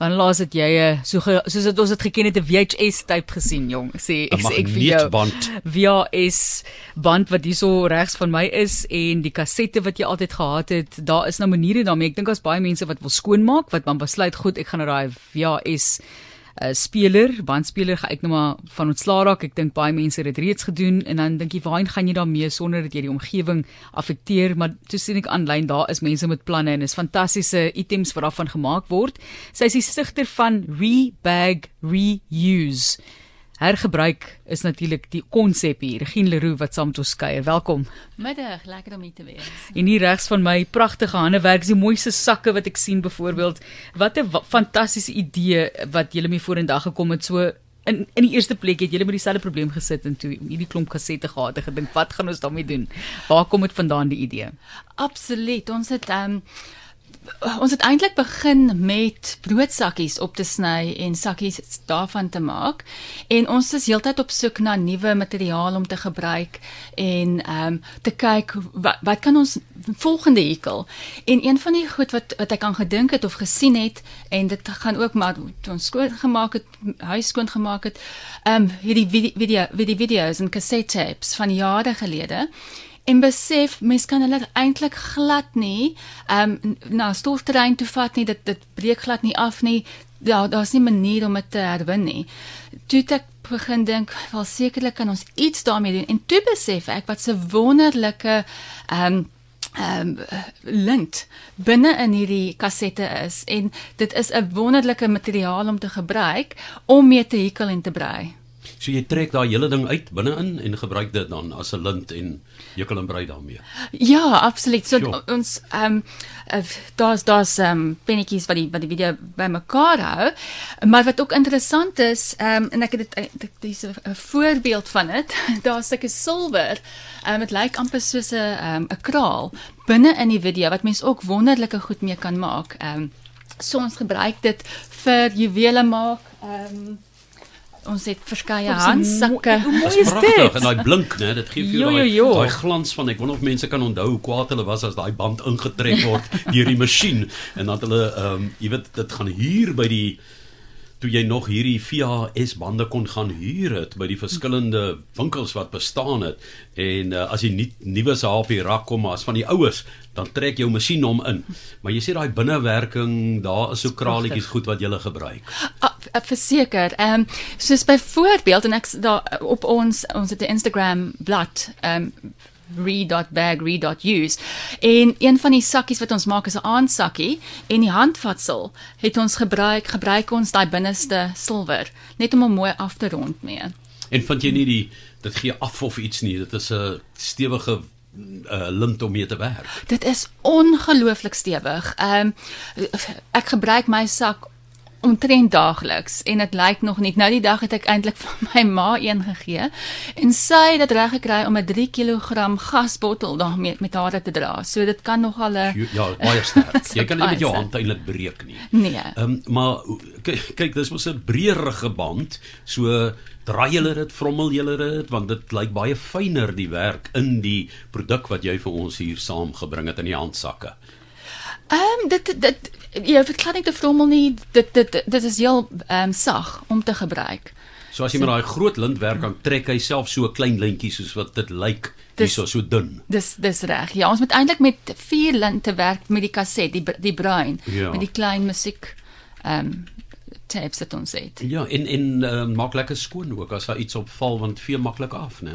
Want laas het jy 'n so ge, soos dit ons het geken het 'n VHS tipe gesien, jong. Sê ek sê ek vir jou. Magneetband. VHS band wat hierso regs van my is en die kassette wat jy altyd gehad het. Daar is nou maniere daarmee. Ek dink daar's baie mense wat wil skoonmaak wat dan besluit goed, ek gaan nou daai VHS uh, speler, bandspeler gaan ek nou maar van ontslaa raak. Ek dink baie mense het dit reeds gedoen en dan dink jy waarheen gaan jy daarmee sonder dat jy die omgewing affekteer? Maar toe sien ek aanlyn daar is mense met planne en is fantastiese items wat daarvan gemaak word. Sy is die stigter van Rebag Reuse. Hergebruik is natuurlik die konsep hier. Regine Leroux wat saam met ons kuier. Welkom. Middag, lekker om hier te wees. En hier regs van my pragtige handewerk, die mooiste sakke wat ek sien byvoorbeeld. Wat 'n fantastiese idee wat julle mee vorendag gekom het. So in in die eerste plek het julle met dieselfde probleem gesit en toe hierdie klomp kassette gehad en gedink, wat gaan ons daarmee doen? Waar kom dit vandaan die idee? Absoluut. Ons het ehm um, ons het eintlik begin met broodsakkies op te sny en sakkies daarvan te maak. En ons is heeltyd op soek na nuwe materiaal om te gebruik en ehm um, te kyk wat wat kan ons volgende hekel. En een van die goed wat wat ek aan gedink het of gesien het en dit gaan ook maar toe ons skoon gemaak het, huis skoon gemaak het, ehm um, hierdie video video video video's en cassette tapes van jare gelede en besef mens kan hulle eintlik glad nie ehm um, na stofterrein toe vat nie dit dit breek glad nie af nie. Daar daar's nie manier om dit te herwin nie. Toe ek begin dink wel sekerlik kan ons iets daarmee doen. En toe besef ek wat 'n wonderlike ehm um, ehm um, lint binne in hierdie kassette is. En dit is 'n wonderlike materiaal om te gebruik om mee te hekel en te brei. So jy trek daai hele ding uit binne-in en gebruik dit dan as 'n lint en jukkel en brei daarmee. Ja, absoluut. So Sure. ons ehm um, daar's daar's ehm um, pennetjies wat die wat die video bymekaar hou. Maar wat ook interessant is, ehm um, en ek het dit dis 'n voorbeeld van dit. Daar's sulke silwer. Ehm um, dit lyk amper soos 'n ehm um, 'n kraal binne in die video wat mens ook wonderlike goed mee kan maak. Ehm um, so ons gebruik dit vir juwele maak. Ehm um, ons het verskeie handsakke. mooi Dis is pragtig dit? en daai blink, né? Dit gee vir Jo, jou jo, daai glans van ek wonder of mense kan onthou hoe kwaad hulle was as daai band ingetrek word deur die masjien en dat hulle ehm um, jy weet dit gaan hier by die toe jy nog hierdie VHS bande kon gaan huur het by die verskillende winkels wat bestaan het en uh, as jy nie nuwe op die rak kom maar as van die oues dan trek jou masjien hom in maar jy sê daai binnewerking daar is so kralietjies goed wat jy gebruik ah, Verseker. Ehm um, soos byvoorbeeld en ek daar op ons ons het 'n Instagram blad ehm um, re.bag.re.use en een van die sakkies wat ons maak is 'n aandsakkie en die handvatsel het ons gebruik gebruik ons daai binneste silwer net om hom mooi af te rond mee. En vind jy nie die dit gee af of iets nie. Dit is 'n stewige uh, lint om mee te werk. Dit is ongelooflik stewig. Ehm um, ek gebruik my sak omtrent daagliks en dit lyk nog nie. Nou die dag het ek eintlik vir my ma een gegee en sy het dit reg gekry om 'n 3 kg gasbottel daarmee met haar te dra. So dit kan nogal 'n Jo- Ja, baie sterk. Jy kan dit met jou hand eintlik breek nie. nee. Ehm um, maar kyk dis mos 'n breërige band. So draai julle dit, vrommel julle dit want dit lyk baie fyner die werk in die produk wat jy vir ons hier saamgebring het in die handsakke. Ehm um, dit dit jy dit glad nie te vrommel nie. Dit dit dit is heel ehm um, sag om te gebruik. So as jy met daai groot lintwerk kan trek hy self so 'n klein lintjie soos wat dit lyk, Dis- hierso so dun. Dis dis reg. Ja, ons moet eintlik met vier linte werk met die kaset, die die bruin, Ja. met die klein musiek ehm um, tapes wat ons het. Ja, en en uh, maak lekker skoon ook as daar iets opval want vee maklik af, né?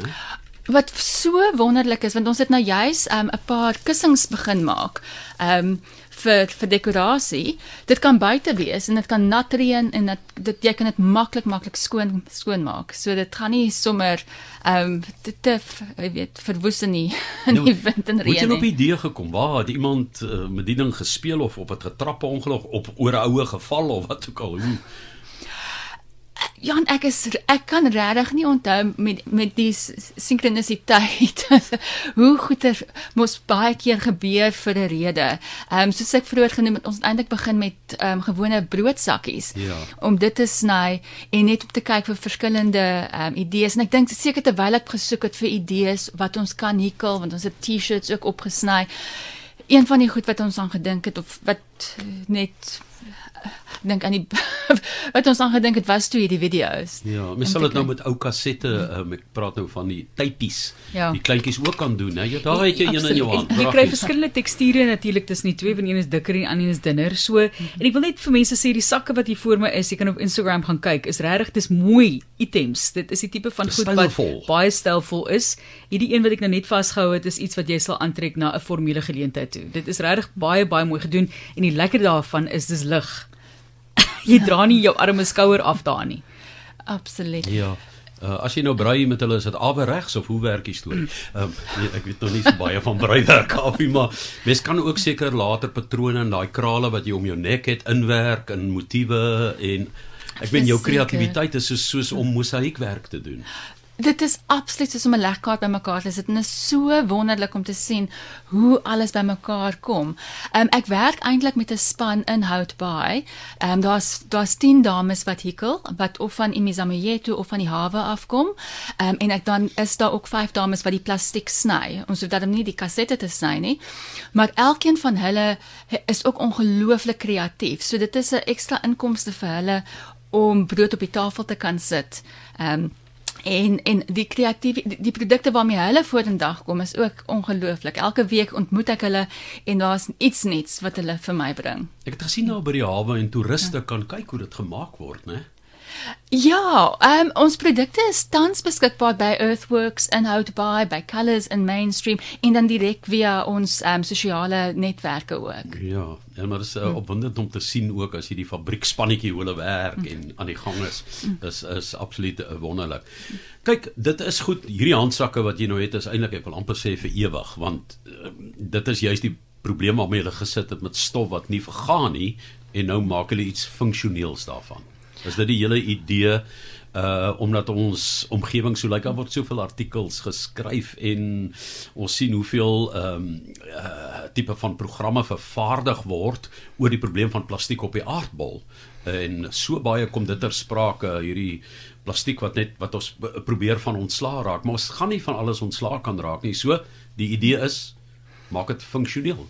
Wat so wonderlik is want ons het nou juis um, 'n paar kussings begin maak. Um vir vir dekorasie. Dit kan buite wees en dit kan nat reën en dit dit jy kan dit maklik maklik skoon skoon maak. So dit gaan nie sommer um te, te jy weet verwoes nie in Nou, die wind en Hoe het jy reën op die idee gekom? Waar het iemand uh, met die ding gespeel of op 'n getrappe ongeluk op oor 'n oue geval of wat ook al? Hoe? Jan, ek is ek kan regtig nie onthou met met die sinkronisiteit hoe goeie mos baie keer gebeur vir 'n rede. Ehm um, soos ek vroeër genoem het, ons eintlik begin met ehm um, gewone broodsakkies Ja. om dit te sny en net om te kyk vir verskillende ehm um, idees en ek dink seker terwyl ek gesoek het vir idees wat ons kan hekel want ons het T-shirts ook opgesny. Een van die goed wat ons aan gedink het of wat eh, net dink aan die wat ons aan gedink het was toe hierdie video's. Ja, mens sal dit nou met ou kassette, um, ek praat nou van die typies. Ja. Die kleintjies ook kan doen, hè. Ja, daar het jy een in jou hand. Jy kry verskillende teksture natuurlik tussen die twee, want een is dikker en die ander is dunner. So, en ek wil net vir mense sê die sakke wat hier voor my is, jy kan op Instagram gaan kyk, is regtig dis mooi items. Dit is die tipe van goed wat stylvol. baie stylvol is. Hierdie een wat ek nou net vasgehou het, is iets wat jy sal aantrek na 'n formele geleentheid toe. Dit is regtig baie baie mooi gedoen en die lekker daarvan is dis lig. jy dra nie jou arme skouer af daar nie. Absoluut. Ja. Uh, as jy nou brei met hulle is dit averegs of hoe werk die storie? Ehm um, nee, ek weet nog nie so baie van breiwerk af nie, maar mens kan ook seker later patrone in daai krale wat jy om jou nek het inwerk in motiewe en ek weet jou kreatiwiteit is soos soos om mosaïekwerk te doen. Dit is absoluut soos om 'n legkaart bymekaar te sit en dit is so wonderlik om te sien hoe alles bymekaar kom. Um, ek werk eintlik met 'n span in Houtbaai. Um, daar's daar's 10 dames wat hikkel wat of van Imizamoyeto of van die hawe afkom. Um, en ek dan is daar ook 5 dames wat die plastiek sny. Ons hoef dan nie die kassette te sny nie. Maar elkeen van hulle is ook ongelooflik kreatief. So dit is 'n ekstra inkomste vir hulle om brood op die tafel te kan sit. Ehm um, en en die kreatiewe die, die produkte waarmee hulle vorendag kom is ook ongelooflik. Elke week ontmoet ek hulle en daar's iets nuuts wat hulle vir my bring. Ek het gesien nou by die hawe en toeriste kan kyk hoe dit gemaak word, né? Ja, um, ons produkte is tans beskikbaar by Earthworks in Houtbaai, by Colors in Mainstream en dan direk via ons um, sosiale netwerke ook. Ja, en maar dit is uh, opwindend om te sien ook as jy die fabriekspannetjie hoe hulle werk en aan die gang is. Is is absoluut uh, wonderlik. Kyk, dit is goed. Hierdie handsakke wat jy nou het is eintlik ek wil amper sê vir ewig want uh, dit is juist die probleem waarmee hulle gesit het met stof wat nie vergaan nie en nou maak hulle iets funksioneels daarvan. Is dit die hele idee uh omdat ons omgewing so lyk daar word soveel artikels geskryf en ons sien hoeveel ehm um, uh tipe van programme vervaardig word oor die probleem van plastiek op die aardbol. En so baie kom dit ter sprake hierdie plastiek wat net wat ons probeer van ontslaa raak maar ons gaan nie van alles ontslaa kan raak nie. So die idee is maak dit funksioneel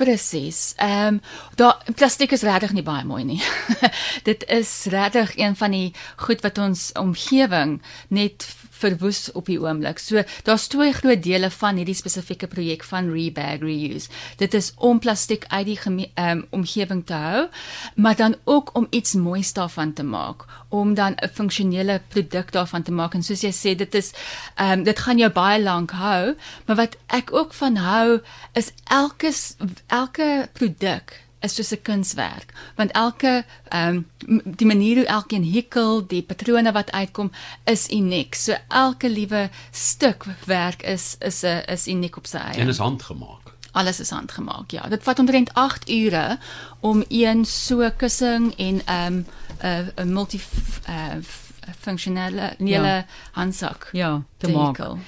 Presies. Ehm um, daar plastiek is regtig nie baie mooi nie. Dit is regtig een van die goed wat ons omgewing net verwoes op die oomblik. So daar's twee groot dele van hierdie spesifieke projek van Rebag Reuse. Dit is om plastiek uit die um, omgewing te hou, maar dan ook om iets moois daarvan te maak, om dan 'n funksionele produk daarvan te maak. En soos jy sê, dit is ehm um, dit gaan jou baie lank hou, maar wat ek ook van hou is elke elke produk is soos 'n kunswerk want elke ehm um, die manier hoe elkeen hikkel, die patrone wat uitkom is uniek. So elke liewe stuk werk is is 'n is uniek op sy eie. en is handgemaak Alles is handgemaak. Ja, dit vat omtrent 8 ure om een so kussing en ehm um, 'n multi uh, funksionele hele Ja. handsak Ja, te te maak. hikkel.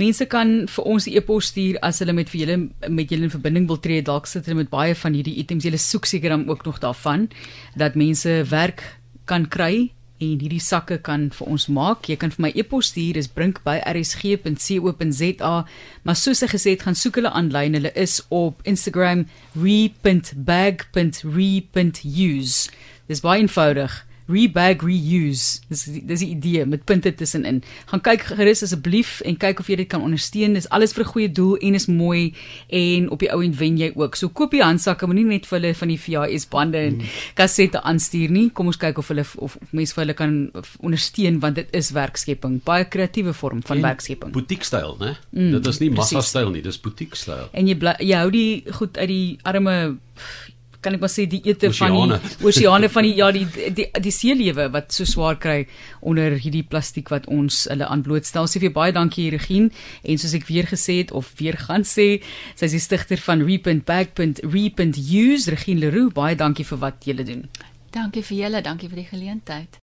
Mense kan vir ons 'n e-pos stuur as hulle met vir julle met julle in verbinding wil tree. Dalk sit hulle met baie van hierdie items. Julle soek seker dan ook nog daarvan dat mense werk kan kry en hierdie sakke kan vir ons maak. Jy kan vir my e-pos stuur, dis brink@rsg.co.za. Maar soos ek gesê het, gaan soek hulle aanlyn. Hulle is op Instagram re.bag.re.use. Dis baie eenvoudig. Rebag reuse. Dis dis die idee met punte tussenin. Gaan kyk gerus asseblief en kyk of jy dit kan ondersteun. Dis alles vir 'n goeie doel en is mooi en op die ou end wen jy ook. So koop die handsakke, moenie net vir hulle van die VHS bande en kassette aanstuur nie. Kom ons kyk of hulle of, of mense vir hulle kan ondersteun want dit is werkskepping, baie kreatiewe vorm van En werkskepping. Boutiekstyl, né? Mm, dit is nie presies. massa-styl nie, dis boutiekstyl. En jy bly, jy hou die goed uit die arme kan ek maar sê die ete van Oseane. die oseane van die ja die die die seelewe wat so swaar kry onder hierdie plastiek wat ons hulle aan blootstel. Sê vir baie dankie Regine en soos ek weer gesê het of weer gaan sê, sy is die stigter van re.bag.re.use Regine Leroux. Baie dankie vir wat julle doen. Dankie vir julle, dankie vir die geleentheid.